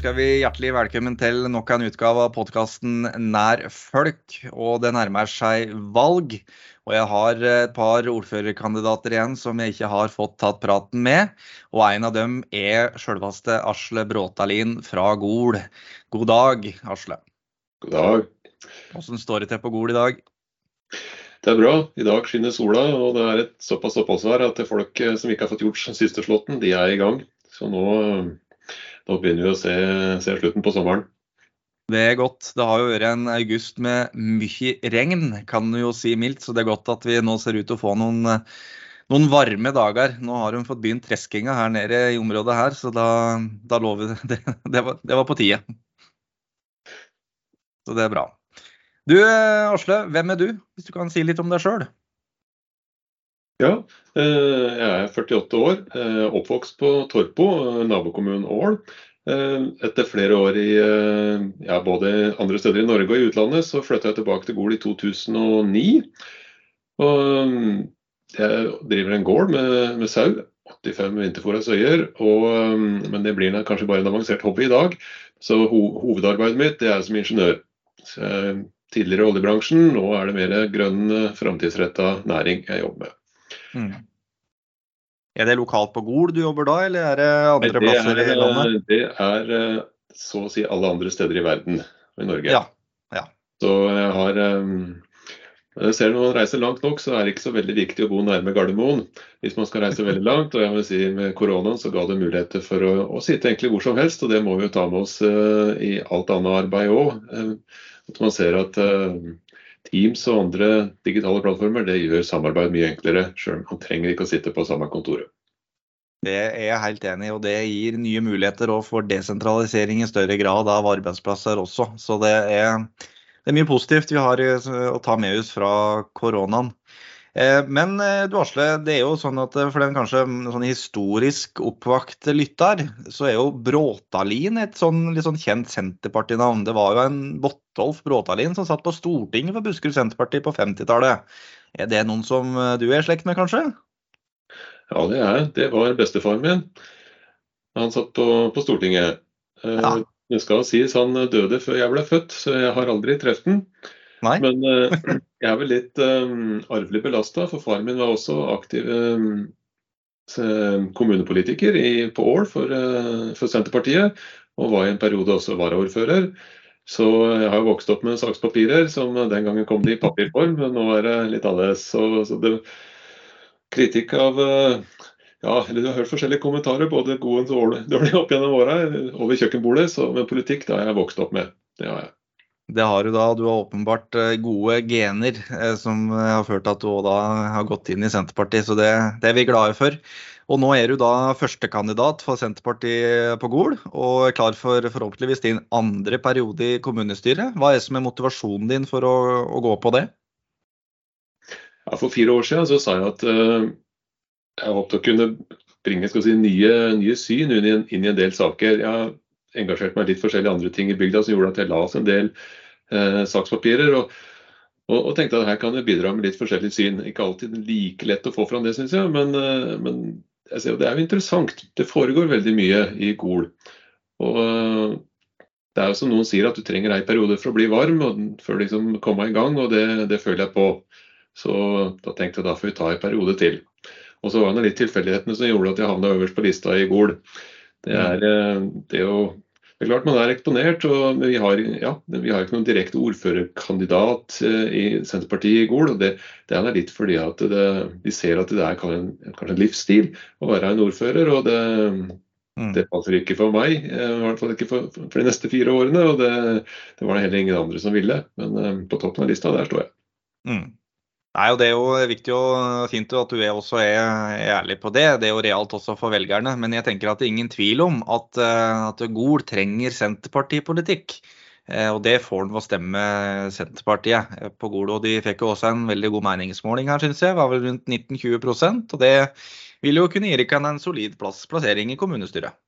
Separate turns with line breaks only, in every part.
Ønsker vi hjertelig velkommen til nok en utgave av podkasten Nær folk. Og det nærmer seg valg. Og jeg har et par ordførerkandidater igjen som jeg ikke har fått tatt praten med. Og en av dem er sjølveste Asle Bråtalin fra Gol. God dag, Asle.
God dag.
Hvordan står det til på Gol i dag?
Det er bra. I dag skinner sola, og det er et såpass oppholdsvær at folk som ikke har fått gjort siste slåtten, de er i gang. Så nå nå begynner vi å se, se, slutten på sommeren.
Det er godt. Det har jo vært en august med mye regn, kan du jo si mildt. Så det er godt at vi nå ser ut til å få noen, noen varme dager. Nå har hun fått begynt treskinga her nede i området her, så da, da lover det. Det var, det var på tide. Så det er bra. Du Asle, hvem er du, hvis du kan si litt om deg sjøl?
Ja, eh, jeg er 48 år, eh, oppvokst på Torpo, eh, nabokommunen Ål. Etter flere år i ja, både andre steder i Norge og i utlandet, så flytta jeg tilbake til Gol i 2009. Og jeg driver en gård med, med sau. 85 vinterfòra søyer. Men det blir kanskje bare en avansert hobby i dag. Så ho hovedarbeidet mitt det er som ingeniør. tidligere oljebransjen, nå er det mer grønn, framtidsretta næring jeg jobber med. Mm.
Er det lokalt på Gol du jobber da, eller er det andre det plasser er, i landet?
Det er eh, så å si alle andre steder i verden i Norge.
Ja, ja.
Så jeg har um, jeg ser Når man reiser langt nok, så er det ikke så veldig viktig å bo nærme Gardermoen. Hvis man skal reise veldig langt, og jeg vil si med koronaen så ga det muligheter for å, å, sitte egentlig hvor som helst, og det må vi jo ta med oss uh, i alt annet arbeid òg. Uh, at man ser at uh, Teams og andre digitale plattformer det gjør samarbeid mye enklere, sjøl om man trenger ikke å sitte på samme kontoret.
Det er jeg helt enig i, og det gir nye muligheter for desentralisering i større grad av arbeidsplasser også. Så det er, det er mye positivt vi har å ta med oss fra koronaen. Eh, men eh, du Asle, det er jo sånn at eh, for den kanskje sånn historisk oppvakte lytter, så er jo Bråtalin et sånn litt sånn kjent Senterpartinavn. Det var jo en Bottolf Bråtalin som satt på Stortinget for Buskerud Senterparti på 50-tallet. Er det noen som du er i slekt med, kanskje?
Ja, det er Det var bestefaren min. Han satt på, på Stortinget. Ja. Det skal sies han døde før jeg ble født, så jeg har aldri truffet ham.
Nei.
Men uh, jeg er vel litt um, arvelig belasta, for faren min var også aktiv um, kommunepolitiker i, på Ål for, uh, for, Senterpartiet, og var i en periode også varaordfører. Så jeg har vokst opp med sakspapirer, som den gangen kom det i papirform, men nå er det litt annerledes. Så, så det, kritikk av ja, eller Du har hørt forskjellige kommentarer, både gode og dårlige opp gjennom åra over kjøkkenbordet. Så, men politikk det har jeg vokst opp med. Det har jeg.
Det har du da. Du har åpenbart eh, gode gener eh, som har ført til at du da har gått inn i Senterpartiet, så det, det, er vi glade for. Og nå er du da førstekandidat for Senterpartiet på Gol, og er klar for forhåpentligvis din andre periode i kommunestyret. Hva er det som er motivasjonen din for å, å gå på det?
Ja, for fire år siden så sa jeg at uh, jeg håpet å kunne bringe si, nye, nye, syn inn i, en, inn i en del saker. Jeg har engasjert meg litt forskjellige andre ting i bygda som gjorde at jeg la oss en del eh, sakspapirer. Og, og, og, tenkte at her kan jeg bidra med litt forskjellig syn. Ikke alltid like lett å få fram det, syns jeg, men, eh, men jeg ser, det er jo interessant. Det foregår veldig mye i Gol. Og eh, det er jo som noen sier, at du trenger ei periode for å bli varm og før du liksom kommer i gang, og det, det, føler jeg på. Så da tenkte jeg da får vi ta en periode til. Og så var det litt tilfeldighetene som gjorde at jeg havna øverst på lista i Gol. Det er, eh, det å det er klart man er eksponert, og vi har, ja, vi har ikke noen direkte ordførerkandidat eh, i Senterpartiet i Gol. og Det, det er litt fordi at det, vi ser at det er kanskje en livsstil å være en ordfører. og det, mm. det passer ikke for meg, eh, i hvert fall ikke for, for, de neste fire årene. og Det, det var det heller ingen andre som ville. Men på toppen av lista, der står jeg.
Mm. Nei, og Det er jo viktig og fint at du er også er, ærlig på det. Det er jo realt også for velgerne. Men jeg tenker at det er ingen tvil om at, eh, at Gol trenger Senterpartipolitikk. Eh, og det får han ved å stemme Senterpartiet eh, på Gol. Og de fikk jo også en veldig god meningsmåling her, syns jeg. Var vel rundt 19-20 Og det vil jo kunne gi dere en solid plass, plassering i kommunestyret.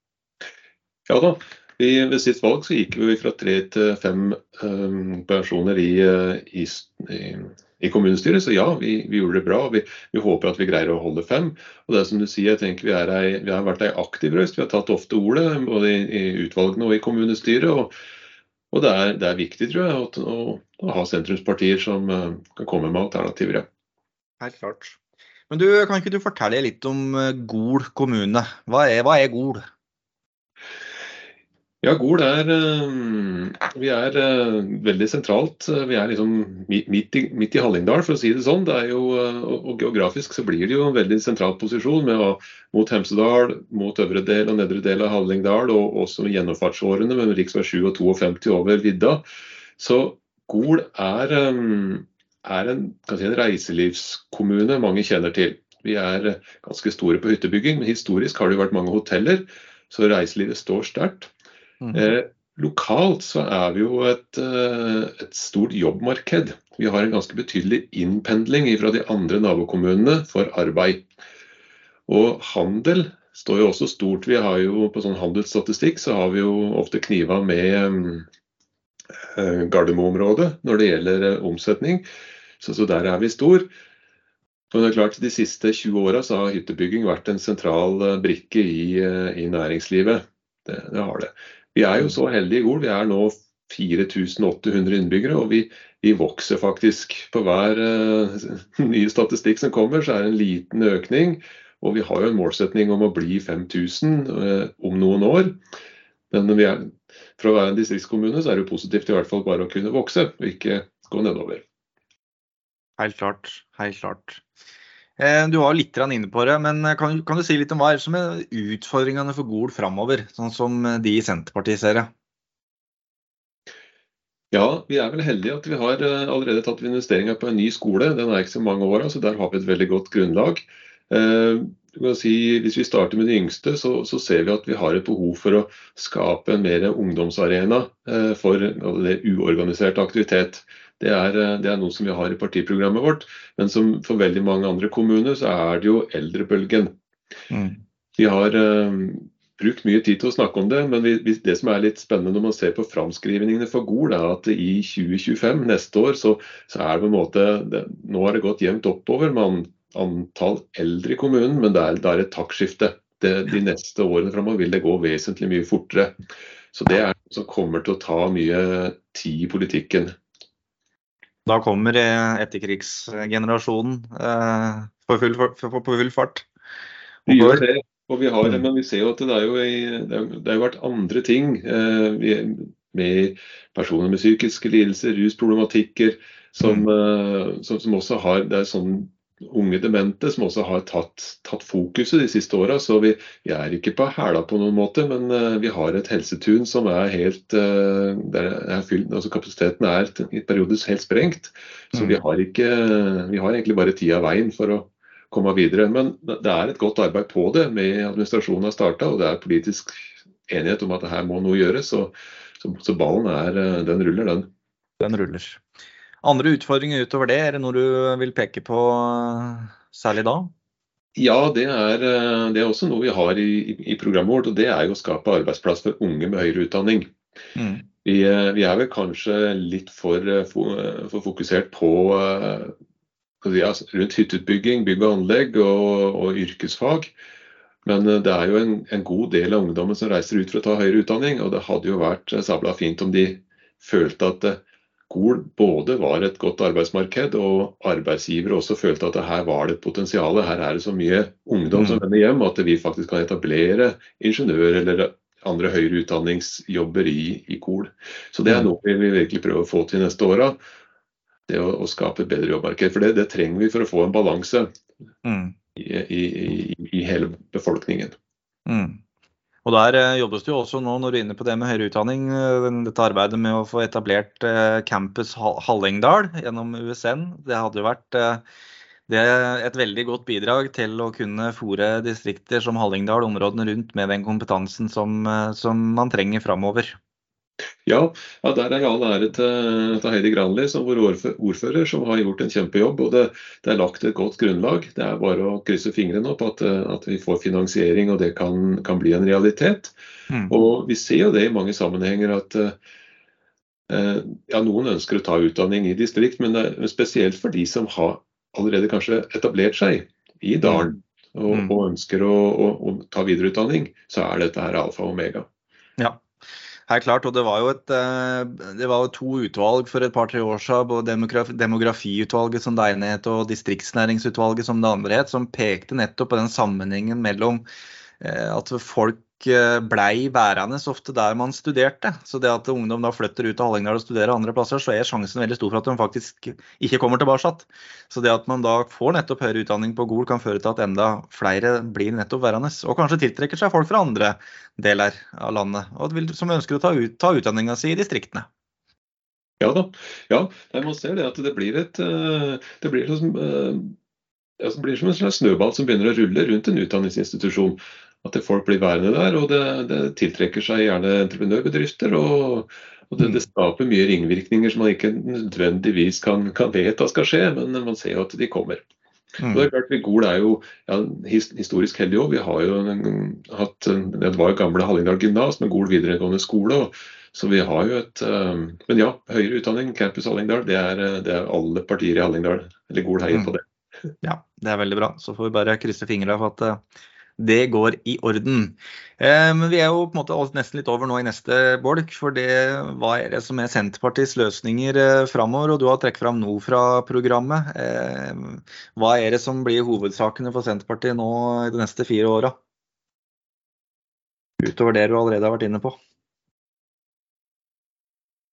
Ja da. I, ved sist valg så gikk vi fra tre til fem um, personer i, i, i i kommunestyret. Så ja, vi, vi gjorde det bra. Vi, vi, håper at vi greier å holde fem. Og det er som du sier, jeg tenker vi, ei, vi har vært ei aktiv røst. Vi har tatt ofte ordet både i, i utvalgene og i kommunestyret. og, og det, er, det, er, viktig, tror jeg, å, å, å ha sentrumspartier som uh, kan komme med alternativer. Ja.
Helt klart. Men du, Kan ikke du fortelle litt om Gol kommune? Hva er, hva er Gol?
Ja, Gol er eh, Vi er eh, veldig sentralt. Vi er liksom midt i, midt i, Hallingdal, for å si det sånn. Det jo, eh, og Geografisk så blir det jo en veldig sentral posisjon med mot Hemsedal, mot øvre del og nedre del av Hallingdal, og også gjennomfartsårene med rv. 7 og 52 over vidda. Så Gol er, er en, si, en reiselivskommune mange kjenner til. Vi er ganske store på hyttebygging, men historisk har det jo vært mange hoteller, så reiselivet står sterkt. Mm. Eh, lokalt så er vi jo et, eh, et, stort jobbmarked. Vi har en ganske betydelig innpendling fra de andre nabokommunene for arbeid. Og handel står jo også stort. Vi har jo På sånn handelsstatistikk så har vi jo ofte kniva med eh, Gardermoområdet når det gjelder omsetning. Så, så, der er vi stor. Og det er klart De siste 20 åra har hyttebygging vært en sentral brikke i, i næringslivet. Det, det har det. Vi er jo så heldige i Gol. Vi er nå 4800 innbyggere, og vi, vi, vokser faktisk. På hver uh, nye statistikk som kommer, så er det en liten økning. Og vi har jo en målsetning om å bli 5000 uh, eh, om noen år. Men er, for å være en distriktskommune så er det jo positivt i hvert fall bare å kunne vokse, og ikke gå nedover.
Helt klart. Helt klart. Eh, du var litt inne på det, men eh, kan, kan, du si litt om hva som er utfordringene for Gol framover, sånn som eh, de i Senterpartiet ser det?
Ja, vi er vel heldige at vi har allerede tatt investeringer på en ny skole. Den er ikke så mange år, så der har vi et veldig godt grunnlag. Si, hvis vi starter med de yngste, så, så, ser vi at vi har et behov for å skape en mer ungdomsarena for det uorganisert aktivitet. Det er, eh, det er, noe som vi har i partiprogrammet vårt. Men som for veldig mange andre kommuner, så er det jo eldrebølgen. Mm. Vi har uh, brukt mye tid til å snakke om det, men vi, det som er litt spennende når man ser på framskrivningene for Gol, er at i 2025, neste år, så, så er det på en måte det, Nå har det gått jevnt oppover med antall eldre i kommunen, men det er, det er et taktskifte. de neste årene framover vil det gå vesentlig mye fortere. Så det er noe som kommer til å ta mye tid i politikken.
Da kommer etterkrigsgenerasjonen eh, på, full, på full fart.
Vi gjør det. Og vi har, men vi ser jo at det er jo, det har vært andre ting eh, med personer med psykiske lidelser, rusproblematikker, som, mm. Eh, som, som, også har Det er sånn unge demente som også har tatt, tatt fokuset de siste åra. Så vi, vi, er ikke på hæla på noen måte, men uh, vi har et helsetun som er helt uh, er fylt, altså Kapasiteten er i perioder helt sprengt. Så mm. vi, har ikke, vi har egentlig bare tida av veien for å komme videre. Men det er et godt arbeid på det. med Administrasjonen har starta, og det er politisk enighet om at her må noe gjøres. Så, så, så ballen er, eh, den ruller, den.
Den ruller. Andre utfordringer utover det, er det noe du vil peke på særlig da?
Ja, det er, eh, det er også noe vi har i, i, programmet vårt. og Det er jo å skape arbeidsplass for unge med høyere utdanning. Mm. Vi, eh, vi, er vel kanskje litt eh, for, for fokusert på ja, rundt hytteutbygging, bygg og anlegg og, og yrkesfag. Men det er jo en, en, god del av ungdommen som reiser ut for å ta høyere utdanning. Og det hadde jo vært sabla fint om de følte at Gol både var et godt arbeidsmarked, og arbeidsgivere også følte at her var det et potensial. Her er det så mye ungdom som mm. vender hjem at vi faktisk kan etablere ingeniør- eller andre høyere utdanningsjobber i, i Gol. Så det er mm. noe vi vil virkelig prøve å få til neste åra. Det å, å, skape et bedre jobbmarked. For det, det, trenger vi for å få en balanse mm. i, i, i, hele befolkningen.
Mm. Og Der eh, jobbes det jo også nå, når du er inne på det med høyere utdanning, eh, dette arbeidet med å få etablert eh, Campus Hallingdal gjennom USN. Det hadde jo vært det et veldig godt bidrag til å kunne fòre distrikter som Hallingdal, områdene rundt, med den kompetansen som, som man trenger framover.
Ja, ja, der er all ære til, til Heidi Granli som vår ordfører, som har gjort en kjempejobb. og det, det, er lagt et godt grunnlag. Det er bare å krysse fingrene opp at, at vi får finansiering og det kan, kan bli en realitet. Mm. Og Vi ser jo det i mange sammenhenger at ja, Noen ønsker å ta utdanning i distrikt, men spesielt for de som har allerede kanskje etablert seg i dalen og, mm. og ønsker å, å, å, ta videreutdanning, så er dette her alfa og omega.
Ja, helt klart. Og det var jo et, eh, det var to utvalg for et par-tre år siden, både demografiutvalget som det ene het, og distriktsnæringsutvalget som det andre het, som pekte nettopp på den sammenhengen mellom eh, at folk blei værende ofte der man studerte. Så det at ungdom da flytter ut av Hallingdal og studerer andre plasser, så er sjansen veldig stor for at de faktisk ikke kommer tilbake. Så det at man da får nettopp høyere utdanning på Gol, kan føre til at enda flere blir nettopp værende. Og kanskje tiltrekker seg folk fra andre deler av landet og som ønsker å ta, ut, ta utdanninga si i distriktene.
Ja da. Ja, man ser det at det blir et eh, det blir liksom, det blir som en slags snøball som begynner å rulle rundt en utdanningsinstitusjon at folk blir værende der. Og det, det tiltrekker seg gjerne entreprenørbedrifter. Og, og det, det, skaper mye ringvirkninger som man ikke nødvendigvis kan, kan vedta skal skje, men man ser jo at de kommer. Mm. Og det er klart, Gol er jo ja, historisk heldig òg. Vi har jo hatt Det var jo gamle Hallingdal gymnas med Gol videregående skole. så vi har jo et Men ja, høyere utdanning, Campus Hallingdal, det er, det er alle partier i Hallingdal. Eller Gol heier på det.
Ja, det er veldig bra. Så får vi bare krysse fingra for at det går i orden. Eh, men vi er jo på en måte nesten litt over nå i neste bolk, for det hva er det som er Senterpartiets løsninger eh, framover? Og du har trukket fram noe fra programmet. Eh, hva er det som blir hovedsakene for Senterpartiet nå i de neste fire åra? Utover det du allerede har vært inne på.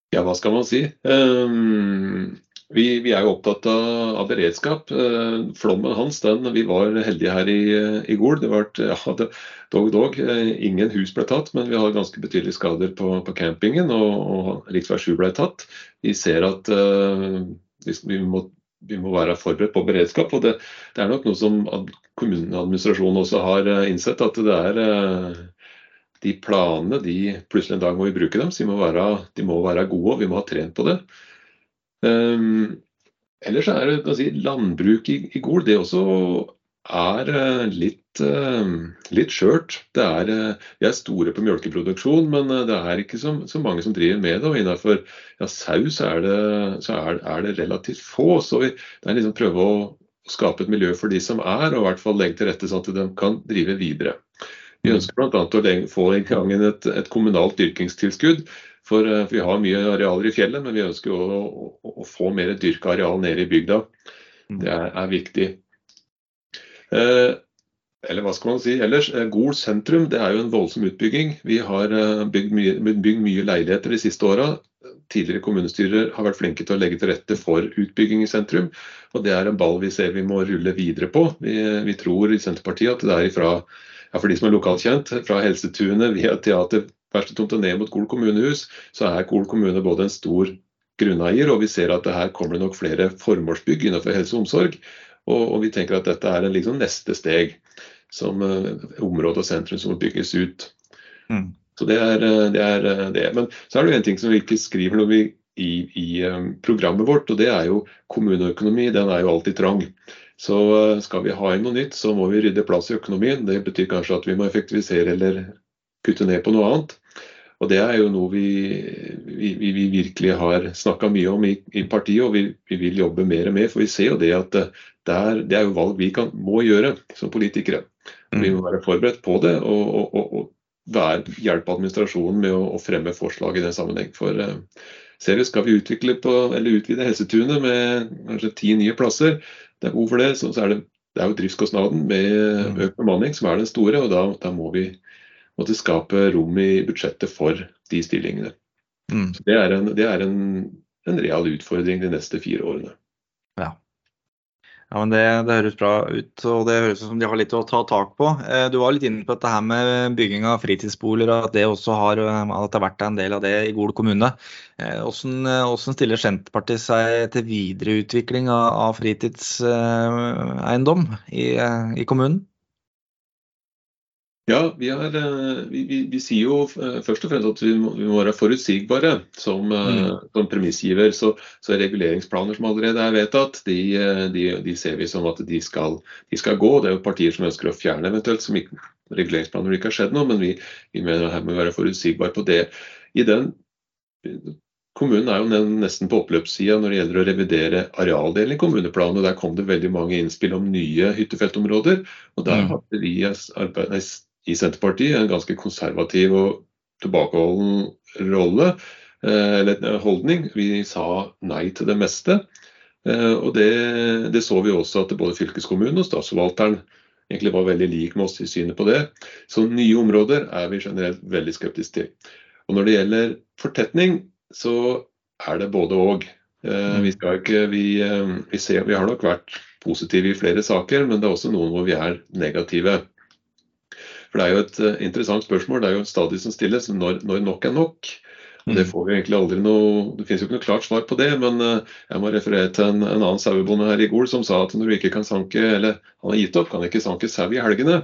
Ja, hva skal man si. Um, vi, vi, er jo opptatt av, av beredskap. Eh, flommen hans, den, vi var heldige her i, i Gol. Det var ja, det, dog, dog. Eh, ingen hus ble tatt, men vi har ganske betydelige skader på, på campingen. Og, og rv. 7 ble tatt. Vi ser at uh, vi, må, vi, må, være forberedt på beredskap. og Det, det er nok noe som kommuneadministrasjonen også har innsett. At det er de planene de plutselig en dag må vi bruke dem, så de må være, de må være gode og vi må ha trent på det. Um, ellers er det si, landbruk i, i Gol det også er uh, litt, uh, litt skjørt. Det er, uh, vi er store på melkeproduksjon, men det er ikke så, så, mange som driver med det. Og innenfor ja, saus er det, så er, er, det relativt få. Så vi, det er liksom prøve å skape et miljø for de som er, og i hvert fall legge til rette sånn at de kan drive videre. Vi ønsker bl.a. å få i gang et, et kommunalt dyrkingstilskudd for, eh, vi har mye arealer i fjellet, men vi ønsker å, å, å få mer dyrka areal nede i bygda. Mm. Det er, er viktig. Eh, eller hva skal man si ellers? Eh, Gol sentrum det er jo en voldsom utbygging. Vi har eh, bygd mye, bygd mye leiligheter de siste åra. Tidligere kommunestyrer har vært flinke til å legge til rette for utbygging i sentrum. og Det er en ball vi ser vi må rulle videre på. Vi, vi tror i Senterpartiet at det er ifra, ja, for de som er lokalkjent, fra Helsetunet via teater verkstedtomt og ned mot Gol kommunehus, så er Gol kommune både en stor grunneier, og vi ser at det her kommer det nok flere formålsbygg innenfor helse og omsorg. Og, og vi tenker at dette er en liksom neste steg som uh, område og sentrum som bygges ut. Mm. Så det er, eh, det er, eh, det Men så er det jo en ting som vi ikke skriver når vi, i, i um, programmet vårt, og det er jo kommuneøkonomi. Den er jo alltid trang. Så uh, skal vi ha inn noe nytt, så må vi rydde plass i økonomien. Det betyr kanskje at vi må effektivisere eller kutte ned på noe annet. Og Det er jo noe vi, vi, vi virkelig har snakka mye om i, i, partiet, og vi, vi, vil jobbe mer og mer. For vi ser jo det at det er, det er jo valg vi kan, må gjøre som politikere. Mm. Vi må være forberedt på det og, og, og, og være, hjelpe administrasjonen med å, å, fremme forslag i den sammenheng. For uh, ser vi, skal vi utvikle på, eller utvide Helsetunet med kanskje ti nye plasser, det er behov for det, så, så er det, det er jo driftskostnaden med mm. økt bemanning som er den store. og da, da må vi måtte skaper rom i budsjettet for de stillingene. Mm. det er, en, det er en, en, real utfordring de neste fire årene.
Ja. Ja, men det, det, høres bra ut, og det høres ut som de har litt å ta tak på. Eh, du var litt inne på dette her med bygging av fritidsboliger, og at det også har, eh, at det har vært en del av det i Gol kommune. Eh, hvordan, hvordan stiller Senterpartiet seg til videreutvikling av, av fritidseiendom i, i kommunen?
Ja, vi, er, eh, vi, vi, vi, sier jo eh, først og fremst at vi må, vi må være forutsigbare som, eh, mm. som premissgiver. Så, så, reguleringsplaner som allerede er vedtatt, de, de, de ser vi som at de skal, de skal, gå. Det er jo partier som ønsker å fjerne eventuelt som ikke, reguleringsplaner hvor det ikke har skjedd noe, men vi, mener at her må vi være forutsigbare på det. I den kommunen er jo nesten på oppløpssida når det gjelder å revidere arealdelen i kommuneplanen. og Der kom det veldig mange innspill om nye hyttefeltområder. og Der mm. hadde vi i Senterpartiet en ganske konservativ og tilbakeholden rolle, eh, eller holdning. Vi sa nei til det meste. Eh, og det, det så vi også at både fylkeskommunen og statsforvalteren egentlig var veldig lik med oss i synet på det. Så nye områder er vi generelt veldig skeptiske til. Og når det gjelder fortetning, så er det både og. Eh, vi, ikke, vi, vi, ser, vi har nok vært positive i flere saker, men det er også noen hvor vi er negative. For Det er jo et eh, interessant spørsmål. Det er jo stadig som stilles når, når nok er nok. Og Det mm. får vi egentlig aldri noe, det finnes jo ikke noe klart svar på det, men eh, jeg må referere til en, en annen sauebonde her i Gol som sa at når du ikke kan sanke, eller han har gitt opp, kan ikke sanke sau i helgene.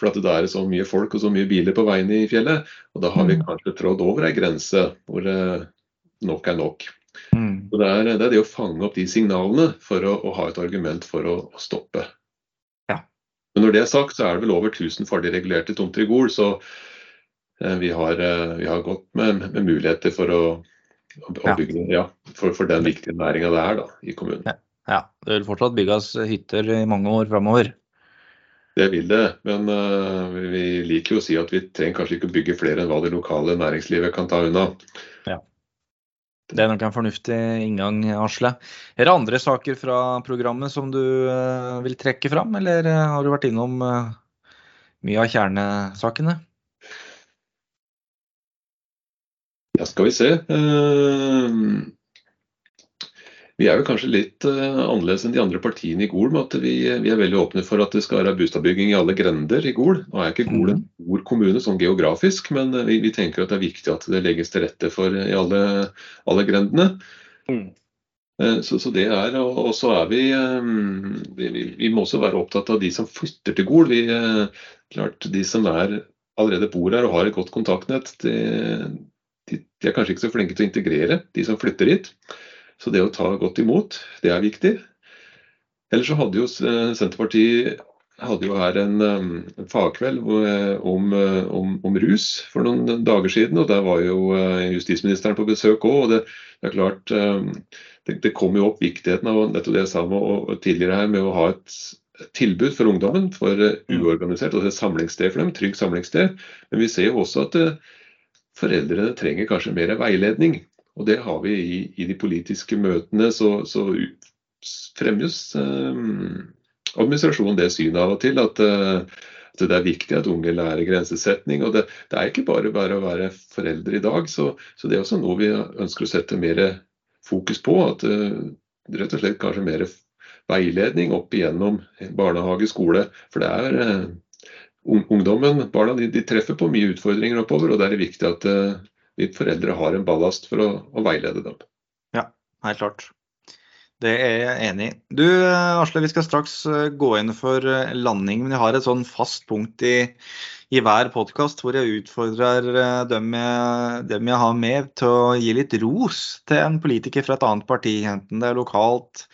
For at det er så mye folk og så mye biler på veiene i fjellet. Og da har vi mm. kanskje trådd over ei grense hvor eh, nok er nok. Mm. Det er, det er, det å fange opp de signalene for å, å ha et argument for å, å stoppe. Men når det er sagt, så er det vel over 1000 ferdig regulerte tomter i Gol. så Eh, vi har, eh, vi har gått med, med, muligheter for å, å bygge ja, for, for, den viktige næringa det er da, i kommunen. Ja.
ja. Det vil fortsatt bygges hytter i mange år framover?
Det vil det, men uh, vi liker jo å si at vi trenger kanskje ikke å bygge flere enn hva det lokale næringslivet kan ta unna.
Det er nok en fornuftig inngang, Asle. Er det andre saker fra programmet som du uh, vil trekke fram, eller har du vært innom uh, mye av kjernesakene?
Ja, skal vi se. Eh, vi er jo kanskje litt eh, annerledes enn de andre partiene i Gol. med at vi, vi, er veldig åpne for at det skal være boligbygging i alle grender i Gol. Nå er ikke Gol en mm. stor kommune sånn geografisk, men eh, vi, vi, tenker at det er viktig at det legges til rette for i alle, alle grendene. Mm. Så, så, det er, Og så er vi, vi, vi må også være opptatt av de som flytter til Gol. Vi, klart, de som er, allerede bor her og har et godt kontaktnett, det, de, de, er kanskje ikke så flinke til å integrere de som flytter hit. Så det å ta godt imot, det er viktig. Ellers så hadde jo eh, Senterpartiet hadde jo her en, um, en fagkveld eh, om, eh, om, om, rus for noen dager siden. og Der var jo justisministeren på besøk òg. Og det, det, er klart det, det kom jo opp viktigheten av nettopp det jeg sa med, tidligere her, med å ha et tilbud for ungdommen, for uorganisert, altså et samlingssted for dem, trygg samlingssted. Men vi ser jo også at foreldrene trenger kanskje mer veiledning. Og det har vi i, i de politiske møtene. Så, så fremmes eh, administrasjonen det synet av og til at, eh, at, det er viktig at unge lærer grensesetning. og Det, det er ikke bare bare å være foreldre i dag, så, så, det er også noe vi ønsker å sette mer fokus på. At eh, rett og slett kanskje mer veiledning opp igjennom barnehage, skole. For det er eh, ungdommen, barna, de, de, treffer på mye utfordringer oppover, og da er det viktig at vi foreldre har en ballast for å, å, veilede dem.
Ja, helt klart. Det er jeg enig i. Du eh, Asle, vi skal straks eh, gå inn for landing, men jeg har et sånn fast punkt i, i hver podkast hvor jeg utfordrer dem jeg, dem jeg, har med til å gi litt ros til en politiker fra et annet parti, enten det er lokalt,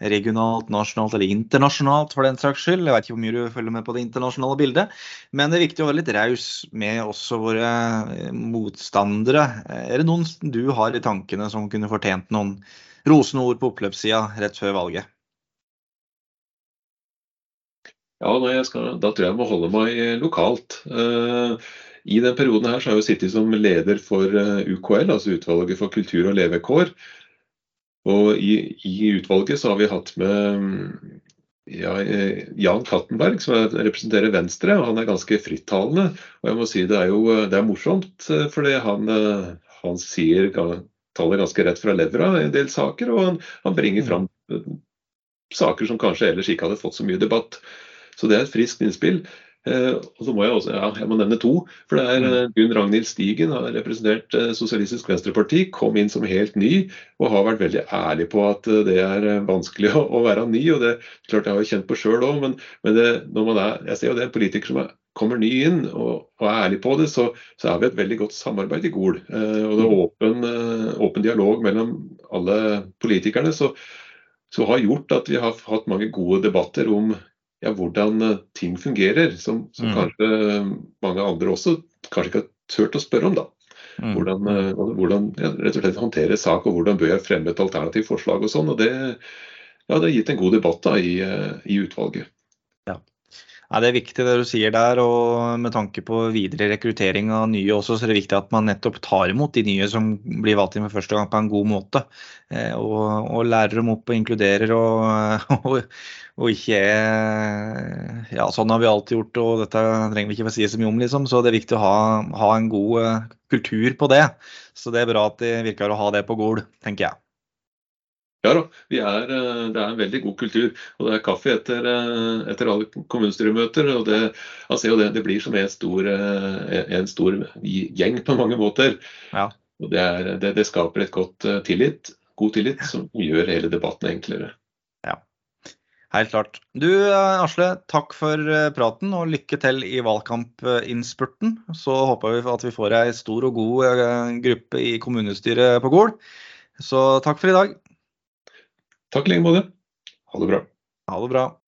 regionalt, nasjonalt eller internasjonalt for den saks skyld. Jeg vet ikke hvor mye du følger med på det internasjonale bildet. Men det er viktig å være litt raus med også våre eh, motstandere. Er det noen du har i tankene som kunne fortjent noen rosende ord på oppløpssida rett før valget?
Ja, skal, Da tror jeg jeg må holde meg lokalt. Uh, I den perioden her så har jeg jo sittet som leder for UKL, altså Utvalget for kultur og levekår. Og i, i, utvalget så har vi hatt med ja, Jan Kattenberg, som representerer Venstre. og Han er ganske frittalende. Og jeg må si det er jo det er morsomt, fordi han, han sier taler ganske rett fra levra i en del saker. Og han, han bringer fram saker som kanskje ellers ikke hadde fått så mye debatt. Så det er et friskt innspill. Eh, og så må jeg også, ja, jeg må nevne to. for det er mm. eh, Gunn Ragnhild Stigen har representert eh, Sosialistisk Venstreparti. Kom inn som helt ny og har vært veldig ærlig på at det er vanskelig å, være ny. og det klart Jeg har jo kjent på sjøl òg, men, men det, når man er, jeg ser jo det er en politiker som er, kommer ny inn og, og, er ærlig på det, så, så er vi et veldig godt samarbeid i Gol. Og det er mm. åpen, åpen dialog mellom alle politikerne. Så, så har gjort at vi har hatt mange gode debatter om ja, hvordan eh, ting fungerer, som, som mm. kanskje mange andre også kanskje ikke har turt å spørre om. da. Mm. Hvordan, hvordan ja, rett og slett håndtere sak, og hvordan bør jeg fremme et alternativt forslag og sånn. og det, ja, det har gitt en god debatt da, i, i utvalget.
Ja, Det er viktig det du sier der, og med tanke på videre rekruttering av nye også, så er det viktig at man nettopp tar imot de nye som blir valgt inn for første gang på en god måte. Eh, og, og lærer dem opp og inkluderer og, og, og ikke er Ja, sånn har vi alltid gjort, og dette trenger vi ikke å si så mye om, liksom. Så det er viktig å ha, ha en god uh, kultur på det. Så det er bra at de virker å ha det på Gol, tenker jeg.
Ja da, er, eh, det er en veldig god kultur. Og det er kaffe etter, eh, etter alle kommunestyremøter. og det, altså, det, det, blir som en stor, eh, en stor, gjeng på mange måter. Ja. Og det, er, det, skaper et godt tillit, god tillit som gjør hele debatten enklere.
Helt klart. Du Asle, takk for praten og lykke til i valgkampinnspurten. Så håper vi at vi får ei stor og god gruppe i kommunestyret på Gol. Så takk for i dag.
Takk i like måte. Ha det bra.
Ha det bra.